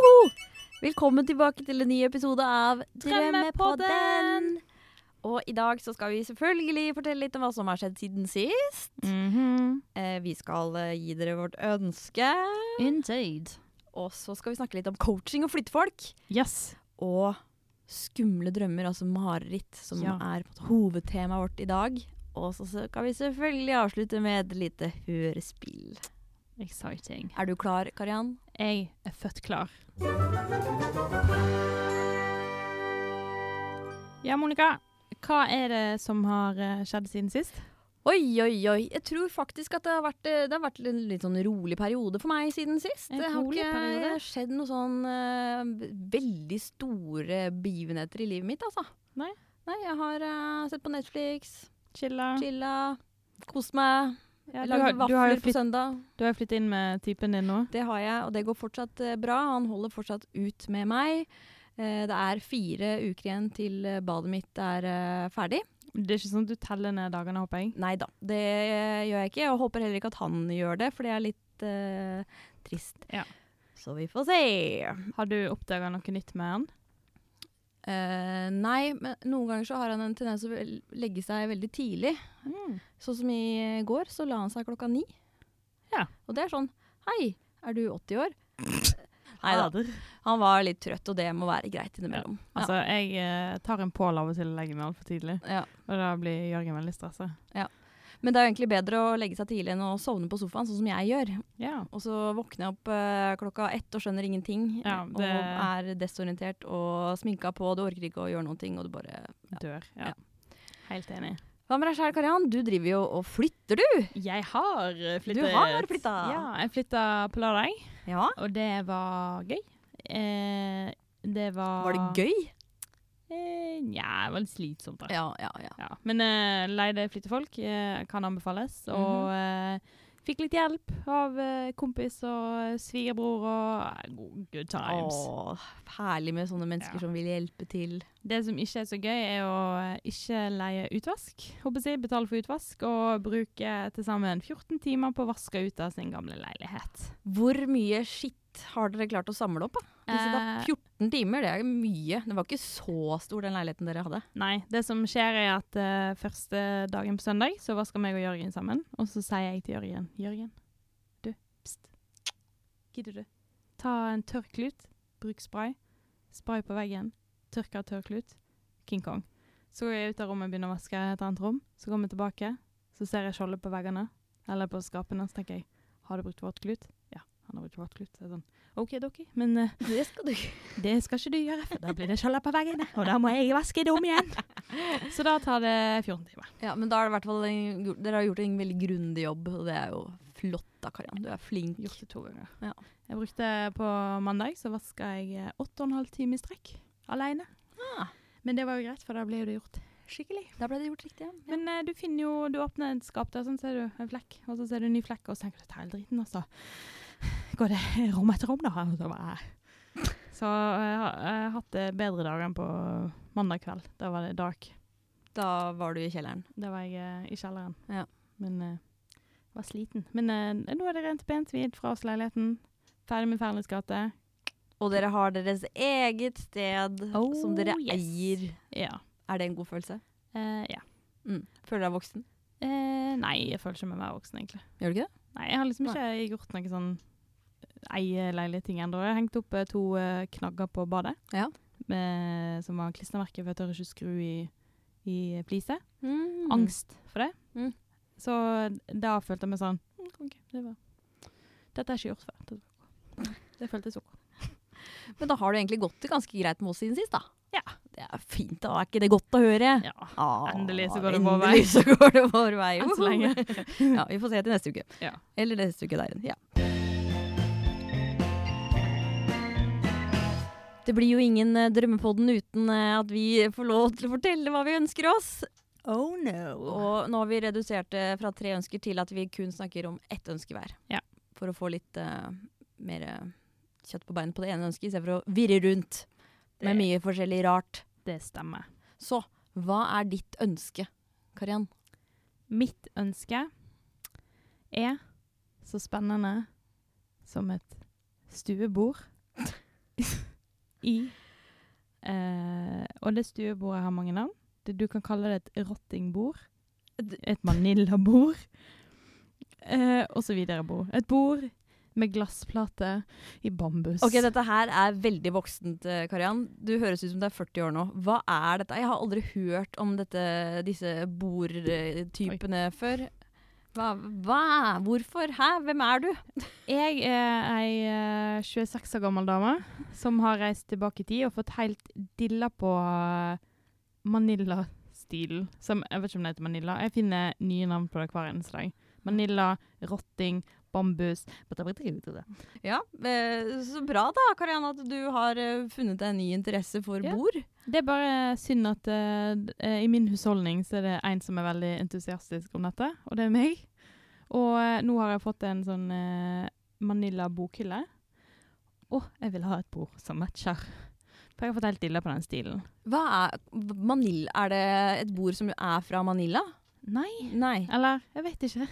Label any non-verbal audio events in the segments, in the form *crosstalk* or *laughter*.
Joho! Velkommen tilbake til en ny episode av Drømmepodden. Og i dag så skal vi selvfølgelig fortelle litt om hva som har skjedd siden sist. Mhm. Eh, vi skal eh, gi dere vårt ønske. Indeed. Og så skal vi snakke litt om coaching og flyttefolk. Yes. Og skumle drømmer, altså mareritt, som Ja. er hovedtemaet vårt i dag. Og så skal vi selvfølgelig avslutte med et lite hørespill. Exciting. Er du klar, Kariann? Jeg er født klar. Ja, Monica. Hva er det som har eh, skjedd siden sist? Oi, oi, oi. Jeg tror faktisk at det har vært, eh, det har vært en litt sånn rolig periode for meg siden sist. En det har ikke periode? skjedd noen sånn uh, veldig store begivenheter i livet mitt, altså. Nei? Nei, jeg har uh, sett på Netflix, Chilla. chilla, kost meg. Ja, du, lagde har, vafler på søndag. du har jo flyttet inn med typen din nå. Det har jeg, og det går fortsatt eh, bra. Han holder fortsatt ut med meg. Eh, det er fire uker igjen til eh, badet mitt er ferdig. Det er ikke sånn at du teller ned dagene, håper jeg. Nei da, det gjør jeg ikke. Og håper heller ikke at han gjør det, for det er litt uh, trist. Ja. Så vi får se. Har du oppdaga noe nytt med han? Eh, nei, men noen ganger så har han en tendens til å legge seg veldig tidlig. Sånn som i går, så la han seg klokka ni. Ja. Og det er sånn Hei, er du 80 år? *laughs* Nei da. Han var litt trøtt, og det må være greit innimellom. Altså, jeg eh, tar en pål av og til og legger meg altfor tidlig. Ja. Og da blir Jørgen veldig stressa. Men det er jo egentlig bedre å legge seg tidlig enn å sovne på sofaen, sånn som jeg gjør. Ja. Og så våkner jeg opp uh, klokka ett og skjønner ingenting. Ja, det- Og er desorientert og sminka på, du orker ikke å gjøre noen ting, og du bare Dør. Ja. Helt enig. Hva med deg sjøl, Kariann? Du driver jo og flytter, du! Jeg har flyttet. Du har flytta. Ja, jeg flytta på lørdag, Ja. og det var gøy. Eh, det var Var det gøy? Eh, Nja, det var litt slitsomt, da. Ja, ja, ja. Ja. Men uh, leide flyttefolk eh, kan anbefales. Og eh, fikk litt hjelp av eh, kompis og svigerbror og eh, go- good times. Åh, herlig med sånne mennesker Ja. som vil hjelpe til. Det som ikke er så gøy, er å eh, ikke leie utvask. Håper jeg, Betale for utvask og bruke til sammen 14 timer på å vaske ut av sin gamle leilighet. Hvor mye skitt har dere klart å samle opp? da? Disse da, Eh, 14 timer, det er mye. Det var ikke så stor den leiligheten dere hadde. Nei, det som skjer er at uh, første dagen på søndag så vasker meg og Jørgen sammen. Og så sier jeg til Jørgen Jørgen, du, pst. Gidder du? Ta en tørr klut, bruk spray. Spray på veggen. Tørka tørr klut. King Kong. Så går jeg ut av rommet og begynner å vaske et annet rom. Så kommer jeg tilbake, så ser jeg skjoldet på veggene. Eller på skapene. Så tenker jeg har du brukt våt klut? Ja, han har jo ikke klut. Det Så sånn, OK, dokki, men uh, *laughs* Det skal du det skal ikke du gjøre, for da blir det skjolder på veggene. Og da må jeg vaske det om igjen. *laughs* Så da tar det 14 timer. Ja, men da er det hvert fall Dere har gjort en veldig grundig jobb, og det er jo flott da, Kariann. Du er flink. Gjort det to ganger. Ja. Jeg brukte på mandag, så vaska jeg eh, åtte og en halv time i strekk. Alene. Ah, Men det var jo greit, for da ble jo det gjort skikkelig. da ble det gjort riktig, ja. Men uh, du finner jo Du åpner et skap der, sånn ser du en flekk, og så ser du en ny flekk, og så tenker du ta hele driten, og så går det rom etter rom, da. Så bare Så jeg jeg hadde bedre dager enn på mandag kveld. Da var det dark. Da var du i kjelleren. Da var jeg uh, i kjelleren. Ja. Men uh, var sliten. Men uh, nå er det rent pent hvitt fra oss leiligheten. Ferdig med Fernes gate. Og dere har deres eget sted Oh, som dere yes. eier. Ja. Er det en god følelse? Uh, ja. Mm. Føler du deg voksen? Uh, nei, jeg føler ikke meg mer voksen, egentlig. Gjør du ikke det? Nei, jeg har liksom ikke gjort noe sånn eie-leilige-ting ennå. Jeg har hengt opp eh, to uh, knagger på badet, Ja. med, som var klistremerke, for jeg tør ikke skru i, i flise. Mm. Angst for det. Mm. Så da følte jeg meg sånn mm, OK, det var Dette har jeg ikke gjort før. *laughs* Det føltes OK. Men da har du egentlig gått det ganske greit med oss siden sist, da. Ja. Det er fint, da. Er ikke det godt å høre? Ja. Ah, Endelig så går det vår vei. Endelig så går det vår vei. Enn så lenge. *laughs* ja, vi får se til neste uke. Ja. Eller neste uke der igjen. Ja. Det blir jo ingen eh, Drømmepodden uten eh, at vi får lov til å fortelle hva vi ønsker oss. Oh no. Og nå har vi redusert det fra tre ønsker til at vi kun snakker om ett ønske hver. Ja. For å få litt uh, mer kjøtt på beinet på det ene ønsket, istedenfor å virre rundt med mye forskjellig rart. Det stemmer. Så hva er ditt ønske, Kariann? Mitt ønske er så spennende som et stuebord *laughs* i. Eh, og det stuebordet har mange navn. Det, du kan kalle det et rottingbord. Et manillabord. Eh, og så videre bord. Et bord med glassplate i bambus. Ok, dette her er veldig voksent, Karian. Kariann. Du høres ut som du er 40 år nå. Hva er dette? Jeg har aldri hørt om dette, disse bordtypene før. Hva, hva? Hvorfor? Hæ? Hvem er du? Jeg er ei eh, 26 år gammel dame som har reist tilbake i tid og fått helt dilla på uh, Manila-stilen. Som Jeg vet ikke om det heter Manila. Jeg finner nye navn på det hver eneste dag. Manila, rotting, bambus Ja, eh, Så bra da, Karianne, at du har eh, funnet deg en ny interesse for Ja. Det er bare synd at uh, i min husholdning så er det en som er veldig entusiastisk om dette, og det er meg. Og uh, nå har jeg fått en sånn uh, Manila-bokhylle. Å, jeg vil ha et bord som matcher. For jeg har fått helt dilla på den stilen. Hva er Manila? Er det et bord som er fra Manila? Nei. Nei. Eller, jeg vet ikke.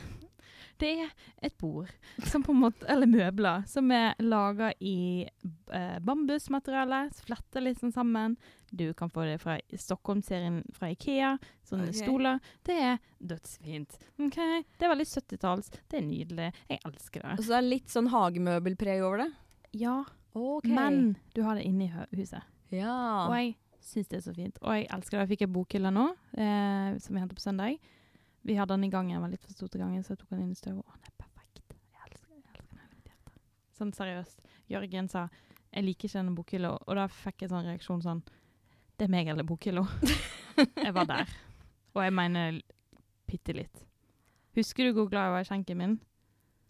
Det er et bord, som på en måte, eller møbler, som er laga i eh, bambusmateriale. Fletter litt sånn sammen. Du kan få det fra Stockholm-serien fra Ikea. Sånne okay. stoler. Det er dødsfint. Ok, Det er veldig 70-talls. Det er nydelig. Jeg elsker det. Og Så det er litt sånn hagemøbelpreg over det? Ja, Okay. men du har det inne i huset. Ja. Og jeg syns det er så fint. Og jeg elsker det. Jeg fikk en bokhylle nå, eh, som vi hentet på søndag. Vi hadde den i gangen, den var litt for stor til gangen, så jeg tok den inn i. Å, den er perfekt. Jeg elsker, jeg elsker den mitt hjerte. Sånn seriøst. Jørgen sa jeg liker ikke denne bokhylla, og da fikk jeg sånn reaksjon sånn Det er meg eller bokhylla. *laughs* jeg var der. Og jeg mener bitte litt. Husker du hvor glad jeg var i skjenken min?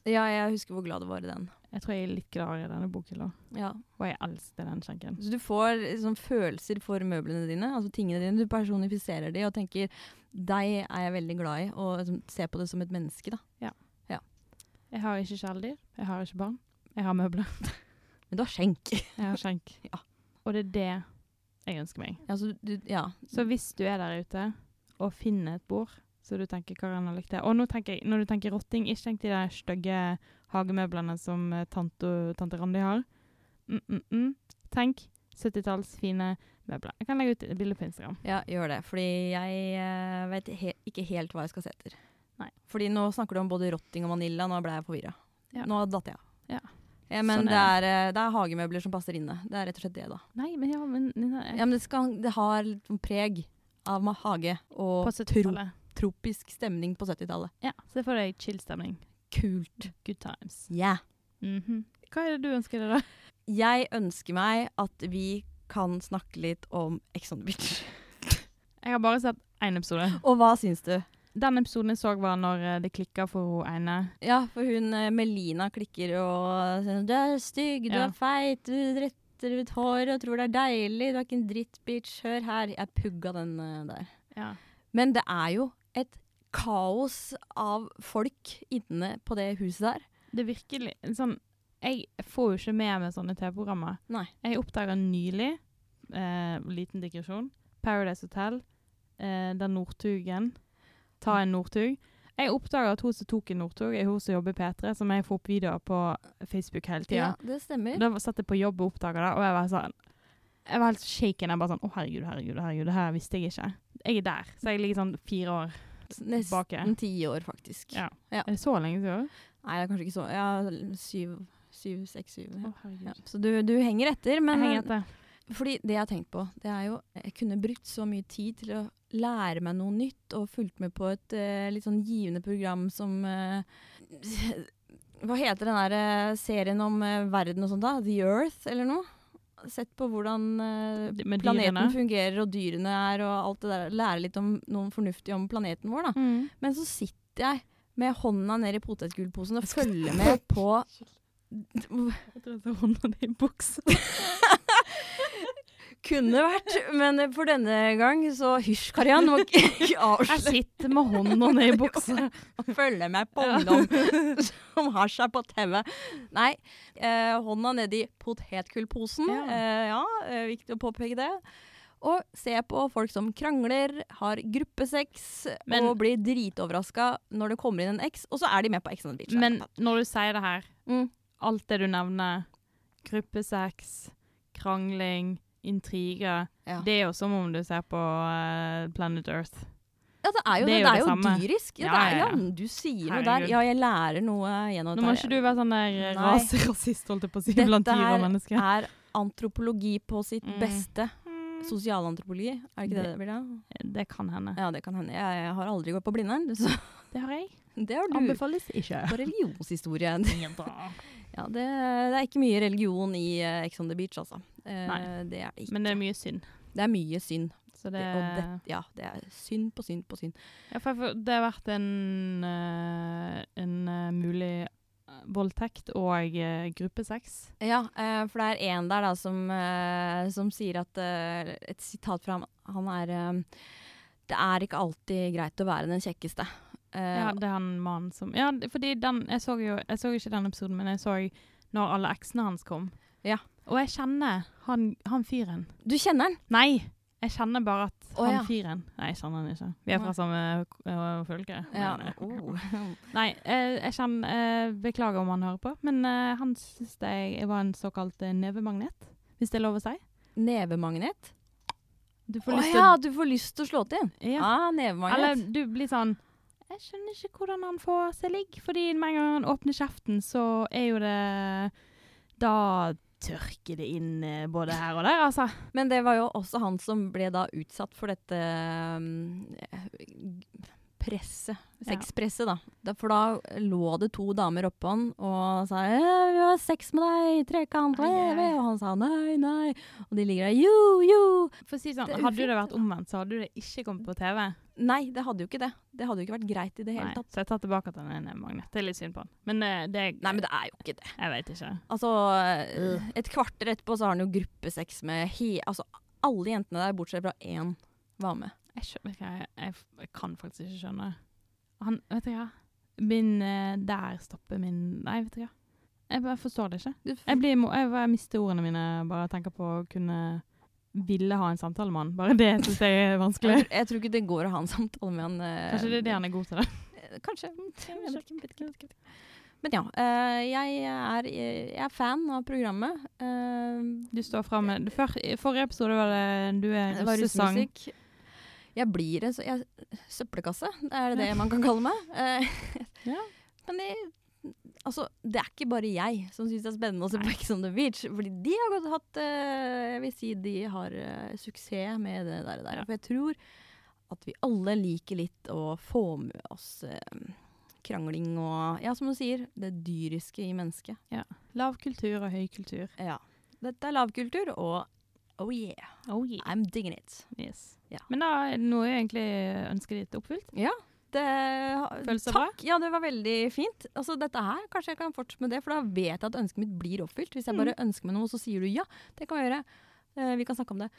ja, jeg husker hvor glad du var i den. Jeg tror jeg er litt glad i denne bokhylla. Ja. Og jeg elsker den skjenken. Så du får sånn følelser for møblene dine, altså tingene dine. Du personifiserer de og tenker deg er jeg veldig glad i, og liksom, ser på det som et menneske, da. Jeg har ikke kjæledyr. Jeg har ikke barn. Jeg har møbler. *laughs* Men du har skjenk. Jeg har skjenk. *laughs* Ja. Og det er det jeg ønsker meg. Ja, så du, ja. Så hvis du er der ute og finner et bord så du tenker Karen har likt det Og nå tenker når du tenker rotting, ikke tenk de der stygge hagemøblene som eh, tante, tante Randi har. Mm, mm, mm. Tenk 70-talls fine møbler. Jeg kan legge ut bilde på Instagram. ja, gjør det. Fordi jeg uh, vet he ikke helt hva jeg skal se etter. Nei. Fordi nå snakker du om både rotting og vanilla. nå ble jeg forvirra. Ja. Nå datt jeg av. Ja. Ja, men Sånn det, er er, eh, det er hagemøbler som passer inne. Det er rett og slett det, da. Nei, men ja, men Ja, men det, skal, det har litt sånn preg av hage og tro, 70-tallet. Tropisk stemning på 70-tallet. Ja, se for deg chill-stemning. Kult. Good times. Yeah. Mhm. Hva er det du ønsker deg, da? Jeg ønsker meg at vi kan snakke litt om Ex on the Beach. *laughs* Jeg har bare sett én episode. Og hva syns du? Den episoden jeg så, var når eh, det klikka for hun ene. Ja, for hun eh, Melina klikker og sier Du er stygg, du Ja. er feit, du retter ut håret og tror det er deilig. Du er ikke en dritt, bitch. Hør her. Jeg pugga den eh, der. Ja. Men det er jo et kaos av folk inne på det huset der. Det er virkelig sånn Jeg får jo ikke med meg sånne TV-programmer. Nei. Jeg oppdaga nylig, eh, liten digresjon, Paradise Hotel, eh, der Northugen Ta en Northug. Jeg oppdaga at hun som tok en Northug, er hun som jobber i P3, som jeg får opp videoer på Facebook hele tida. Ja, det stemmer. Da satt jeg på jobb og oppdaga det, og jeg var sånn Jeg var helt shaken. Jeg bare sånn Å, herregud, herregud, herregud, det her visste jeg ikke. Jeg er der. Så jeg ligger sånn fire år. Nesten ti år, faktisk. Ja. Ja. Er det så lenge siden? Nei, det er kanskje ikke så Ja, syv, syv seks, syv. Å, Ja. Så du, du henger etter, men jeg henger etter. Fordi det jeg har tenkt på, det er jo Jeg kunne brukt så mye tid til å lære meg noe nytt, og fulgt med på et uh, litt sånn givende program som uh, *laughs* Hva heter den der eh, serien om uh, verden og sånt, da? The Earth, eller noe? Sett på hvordan uh, planeten fungerer, og dyrene er, og alt det der. Lære litt om noen fornuftig om planeten vår, da. Mm. Men så sitter jeg med hånda ned i potetgullposen og følger med *laughs* på Jeg trodde hånda di i buksa. *laughs* Kunne vært, men for denne gang så hysj, Kariann. Må ikke *laughs* Jeg avsløre sitter med hånda ned i buksa. *laughs* og følge med på ungdom *laughs* som har seg på TV. Nei, eh, hånda nedi potetgullposen. Ja. Eh, ja, eh, viktig å påpeke det. Og se på folk som krangler, har gruppesex Men- og blir dritoverraska når det kommer inn en eks, og så er de med på Ex on the Beach. Men når du sier det her, mm. alt det du nevner, gruppesex, krangling, intriger. Ja. Det er jo som om du ser på uh, Planet Earth. Ja, det er jo Det det. er Det det, er det jo dyrisk. Ja, Ja, det er, du sier noe der. Ja, jeg lærer noe gjennom Nå må ikke du være sånn der eh, raserasist, holdt jeg på å si, Dette blant dyr og mennesker. er antropologi på sitt Mm. beste. Mm, Sosialantropologi, er det ikke det Det- det blir da? Det kan hende. Ja, det kan hende. Jeg, jeg har aldri gått på Blindern, *laughs* så Det har jeg. det har du. Anbefales ikke. På religionshistorie. *laughs* Ja, det, det er ikke mye religion i uh, Ex on the Beach, altså. Eh, Nei. Det er det ikke. Men det er mye synd. Det er mye synd. Så det, Det, det, ja, det er synd på synd på synd. ja, for, det har vært en, eh, en eh, mulig eh, voldtekt og uh, gruppesex. Ja, eh, for det er en der da som, eh, som sier at eh, Et sitat fra ham. Han er eh, Det er ikke alltid greit å være den kjekkeste. Eh, Ja, det er han mannen som Ja, fordi den Jeg så jo Jeg så ikke den episoden, men jeg så når alle eksene hans kom. Ja. Og jeg kjenner han, han fyren. Du kjenner han? Nei! Jeg kjenner bare at han han ja. fyren Nei, jeg kjenner han ikke. Vi er fra samme uh, fylke. Ja. Oh. *laughs* Nei, eh, jeg kjenner eh, Beklager om han hører på, men uh, han syns jeg, jeg var en såkalt nevemagnet. Hvis det er lov å si. Nevemagnet? Du oh, lyst ja, du får lyst til å slå til ja. Ah, Eller du blir sånn Jeg skjønner ikke hvordan han får seg ligg, fordi med en gang han åpner kjeften, så er jo det Da tørker det inn eh, både her og der, altså. Men det var jo også han som ble da utsatt for dette um, presset. Sexpresset, da. da. For da lå det to damer oppå han og sa «Eh, 'Vi har sex med deg, trekant', og han sa nei, nei. Og de ligger der 'jo, jo'. For å si sånn, Det Hadde det vært omvendt, så hadde det ikke kommet på TV. Nei, det hadde jo ikke det. Det hadde jo ikke vært greit i det hele Nei, tatt. så jeg tar tilbake at han er en magnet. Det er litt synd på han. Men uh, det er Nei, men det er jo ikke det. Jeg vet ikke. Altså, et kvarter etterpå så har han jo gruppesex med he... Altså, alle jentene der, bortsett fra én, var med. Jeg, skjønner, ikke, jeg, jeg, jeg kan faktisk ikke skjønne. Han, vet du hva? Min eh, Der stopper min Nei, vet du hva. Jeg bare forstår det ikke. Jeg, blir, jeg, mister ordene mine bare å tenker på å kunne ville ha en samtale med han. Bare det syns jeg er vanskelig. jeg, jeg tror ikke det går å ha en samtale med han. eh, Kanskje det er det han er god til. da. Eh, Kanskje. Jeg vet ikke, vet ikke, vet ikke. Men ja, eh, jeg, er, jeg er fan av programmet. Uh, Du står fram med for, forrige episode var det du er russesang. Jeg blir en søppelkasse, er det det man kan kalle meg. Uh, *laughs* Ja. *laughs* Men jeg, altså, det er ikke bare jeg som syns det er spennende å se på Ex on the Beach. Fordi de har godt hatt eh, Jeg vil si de har eh, suksess med det der. der. Ja. For jeg tror at vi alle liker litt å få med oss eh, krangling og Ja, som du sier, det dyriske i mennesket. Lav kultur og høykultur. Ja. Dette er lavkultur, og oh yeah, Oh yeah. I'm digging it. Yes. Ja. Men da nå er egentlig ønsket ditt oppfylt. Ja. Det, Føles det bra? takk. Ja, det var veldig fint. Altså, dette her, Kanskje jeg kan fortsette med det, for da vet jeg at ønsket mitt blir oppfylt. Hvis jeg Mm. bare ønsker meg noe, så sier du ja. Det kan vi gjøre. Uh, vi kan snakke om det.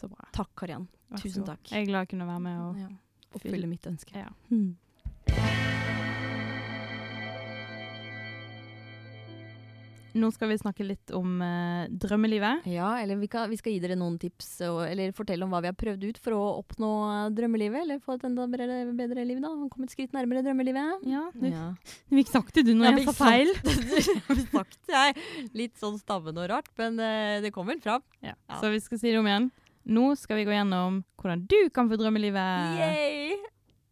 Så bra. Takk, Kariann. Tusen takk. Jeg er glad jeg kunne være med. Og, Ja. Oppfylle mitt ønske. ja. Hmm. Nå skal vi snakke litt om eh, drømmelivet. Ja, eller vi, kan, vi skal gi dere noen tips, og, eller fortelle om hva vi har prøvd ut for å oppnå drømmelivet. Eller få et enda bedre, bedre liv, da. Komme et skritt nærmere drømmelivet. Ja, du, Ja. du fikk sagt det du når jeg fikk sa feil. *laughs* Jeg sagt jeg. Litt sånn stammende og rart, men eh, det kom vel fram. Ja. Ja. Så vi skal si det om igjen. Nå skal vi gå gjennom hvordan du kan få drømmelivet. Yay!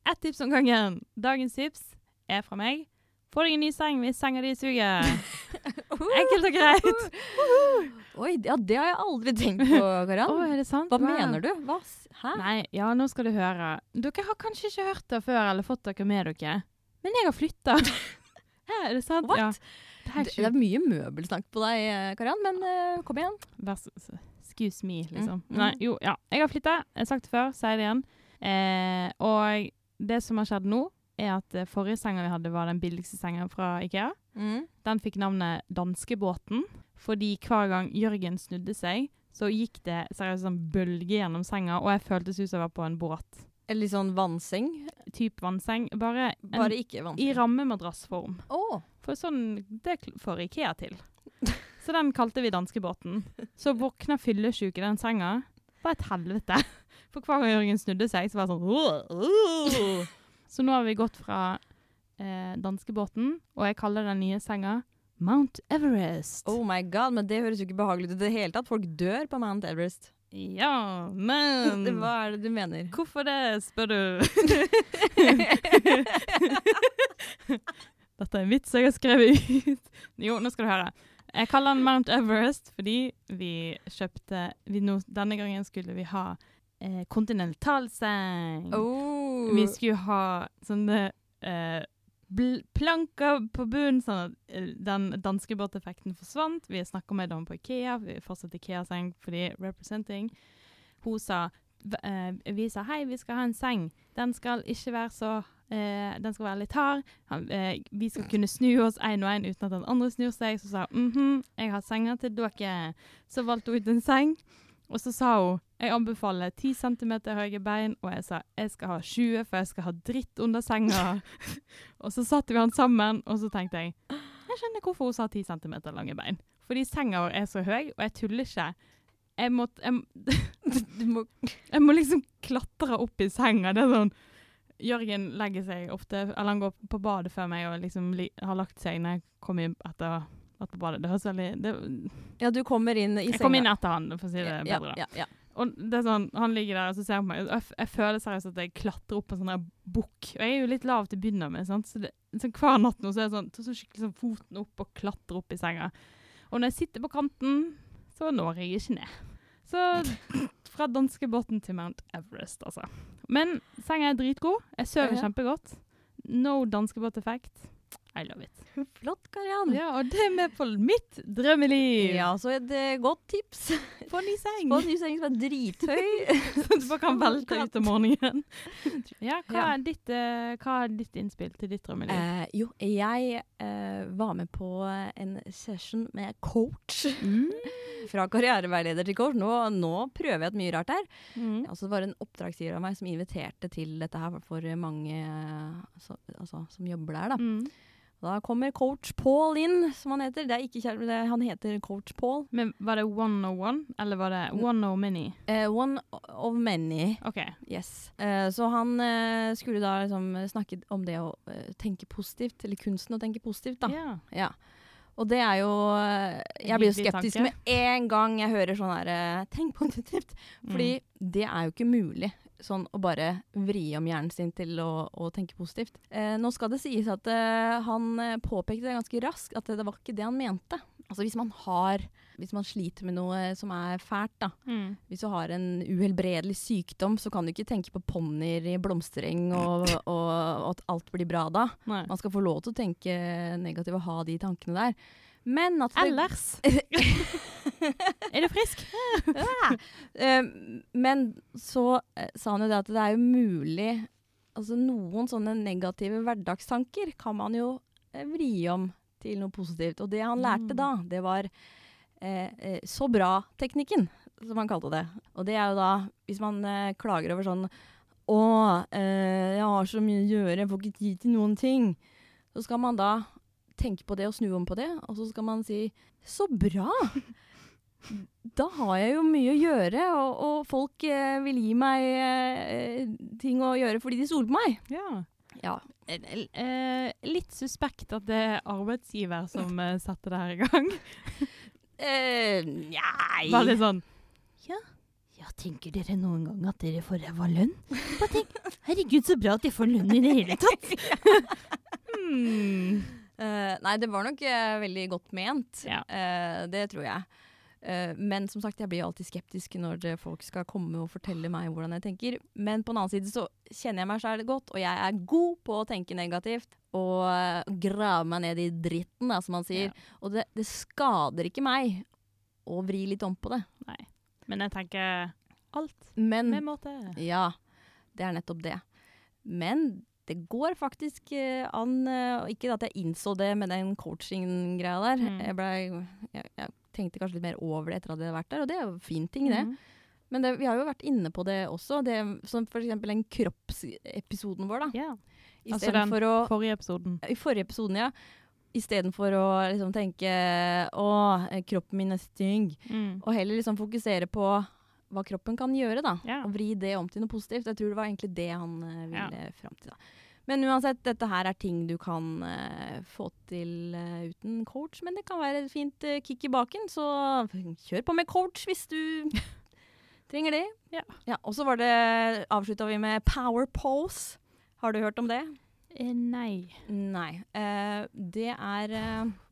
Ett tips om gangen. Dagens tips er fra meg. Få deg en ny seng hvis senga di suger. *laughs* Enkelt og greit. Oi, ja, det har jeg aldri tenkt på, *laughs* Karian. oh, er det sant? Hva Wow. mener du? Hva? Hæ? Nei, ja, nå skal du høre. Dere har kanskje ikke hørt det før eller fått dere med dere, men jeg har flytta. *laughs* Er det sant? What? Ja. Det er Det, det er mye møbelsnakk på deg, Karian, men uh, kom igjen. Excuse me, liksom. Mm, mm. Nei, jo, ja. Jeg har flytta. Jeg har sagt det før, sier det igjen. Eh, og det som har skjedd nå, er at eh, forrige senga vi hadde, var den billigste senga fra Ikea. Den fikk navnet Danskebåten, fordi hver gang Jørgen snudde seg, så gikk det seriøst sånn bølge gjennom senga, og jeg føltes ut som jeg var på en båt. En litt sånn vannseng. Typ vannseng. Bare, en, Bare ikke i vannseng. rammemadrassform. Oh. For sånn, det får Ikea til. *laughs* Så den kalte vi danskebåten. Så våkna fyllesyk i den senga. Bare var et helvete. *laughs* For hver gang Jørgen snudde seg, så var det sånn. *laughs* Så nå har vi gått fra eh, danskebåten, og jeg kaller den nye senga Mount Everest. Oh my god, men det høres jo ikke behagelig ut i det hele tatt. Folk dør på Mount Everest. Ja, men *laughs* Hva er det du mener? Hvorfor det, spør du? *laughs* Dette er en vits jeg har skrevet ut. Jo, nå skal du høre. Jeg kaller den Mount Everest fordi vi kjøpte vi no, Denne gangen skulle vi ha eh, kontinentalseng. Oh. Vi skulle ha sånne eh, planker på bunnen, sånn at eh, den danskebåteffekten forsvant. Vi snakka med dem på Ikea, vi fortsatte Ikea-seng fordi representing. Hun sa eh, Vi sa hei, vi skal ha en seng. Den skal ikke være så Uh, Den skal være litt hard. Han, uh, vi skal kunne snu oss én og én uten at den andre snur seg. Så sa hun mhm, jeg har senger til dere. Så valgte hun ut en seng. Og så sa hun jeg anbefaler 10 cm høye bein, og jeg sa jeg skal ha 20, for jeg skal ha dritt under senga. *laughs* og så satte vi han sammen, og så tenkte jeg jeg skjønner hvorfor hun sa 10 cm lange bein. Fordi senga vår er så høy, og jeg tuller ikke. Jeg må, jeg, *laughs* må *laughs* jeg må liksom klatre opp i senga. Det er sånn Jørgen legger seg ofte Eller han går på badet før meg og liksom li, har lagt seg når jeg kommer inn etter vært på badet. Det høres veldig det, Ja, du kommer inn i Jeg kom inn etter han, for å si det ja, bedre. ja, ja. Og det er sånn, Han ligger der og så ser han på meg. Jeg, jeg føler seriøst at jeg klatrer opp en sånn bukk. Og jeg er jo litt lav til å begynne med, sant? så det, så hver natt nå så er det sånn, tar så skikkelig sånn foten opp og klatrer opp i senga. Og når jeg sitter på kanten, så når jeg ikke ned. Så *laughs* fra danskebåten til Mount Everest, altså. Men senga er dritgod. Jeg sover Ja. kjempegodt. No danskebåteffekt. I love it. *laughs* Flott, Kariann. Ja, og det er med på mitt drømmeliv. Ja, så et godt tips. Få ny seng. Få ny seng som er drithøy. *laughs* Så du bare kan velte ut om morgenen. *laughs* Ja, hva, Ja. Er ditt, uh, hva er ditt innspill til ditt drømmeliv? Uh, jo, jeg uh, var med på en session med coach. Mm. Fra karriereveileder til coach. Nå, nå prøver jeg et mye rart her. Mm. Altså, det var en oppdragsgiver av meg som inviterte til dette her for mange eh, så, altså, som jobber der. Da. Mm. Da kommer coach Paul inn, som han heter. Det er ikke kjære, det, han heter coach Paul. Men var det one of one, eller var det one of many? Uh, one of many. OK. Yes. Uh, så han uh, skulle da liksom snakke om det å eh, tenke positivt, eller kunsten å tenke positivt, da. Ja. Ja. Og det er jo eh, Jeg blir jo skeptisk med en gang jeg hører sånn her eh, Tenk positivt. Fordi Mm. det er jo ikke mulig sånn å bare vri om hjernen sin til å, å tenke positivt. Eh, nå skal det sies at eh, han eh, påpekte det ganske raskt at det, det var ikke det han mente. Altså hvis man har Hvis man sliter med noe som er fælt, da. Mm. Hvis du har en uhelbredelig sykdom, så kan du ikke tenke på ponnier i blomstereng og, og, *clears throat* og at alt blir bra da. Nei. Man skal få lov til å tenke negativt og ha de tankene der. Men at det, Ellers *laughs* Er du frisk? Eh, men så eh, sa han jo det at det er jo mulig Altså noen sånne negative hverdagstanker kan man jo eh, vri om til noe positivt. Og det han lærte Mm. da, det var eh, så bra-teknikken, som han kalte det. Og det er jo da hvis man eh, klager over sånn Å, eh, jeg har så mye å gjøre, jeg får ikke tid til noen ting. Så skal man da tenke på det og snu om på det, og så skal man si Så bra! *laughs* Da har jeg jo mye å gjøre, og, og folk eh, vil gi meg eh, ting å gjøre fordi de stoler på meg. Ja. Ja. Eh, eh, litt suspekt at det er arbeidsgiver som eh, setter det her i gang. *laughs* Eh, nei Bare litt sånn Ja, ja, tenker dere noen gang at dere får ræva lønn? Bare tenk, herregud, så bra at de får lønn i det hele tatt. *laughs* hmm. Eh, nei, det var nok eh, veldig godt ment. Ja. Eh, det tror jeg. Men som sagt, jeg blir alltid skeptisk når folk skal komme og fortelle meg hvordan jeg tenker. Men på den annen side så kjenner jeg meg sjæl godt, og jeg er god på å tenke negativt. Og grave meg ned i dritten, da, som man sier. Og det, det skader ikke meg å vri litt om på det. Nei. Men jeg tenker alt Men med måte. Ja, det er nettopp det. Men det går faktisk eh, an eh, Ikke at jeg innså det med den coaching-greia der. Mm. Jeg, ble, jeg, jeg tenkte kanskje litt mer over det etter at jeg hadde vært der, og det er jo en fin ting, det. Mm. Men det, vi har jo vært inne på det også, det, som eksempel den kroppsepisoden vår, da. Yeah. I Altså den for å Forrige episoden. I forrige episoden, ja. Istedenfor å liksom tenke å, eh, kroppen min er stygg. Mm. Og heller liksom fokusere på hva kroppen kan gjøre, da. Ja. Og vri det om til noe positivt. Jeg tror det var egentlig det han ville ville fram til. da. Men uansett, dette her er ting du kan uh, få til uh, uten coach. Men det kan være et fint uh, kick i baken, så kjør på med coach hvis du *laughs* trenger det. Ja. og så var avslutta vi med power pose. Har du hørt om det? Eh, nei. Nei. Det er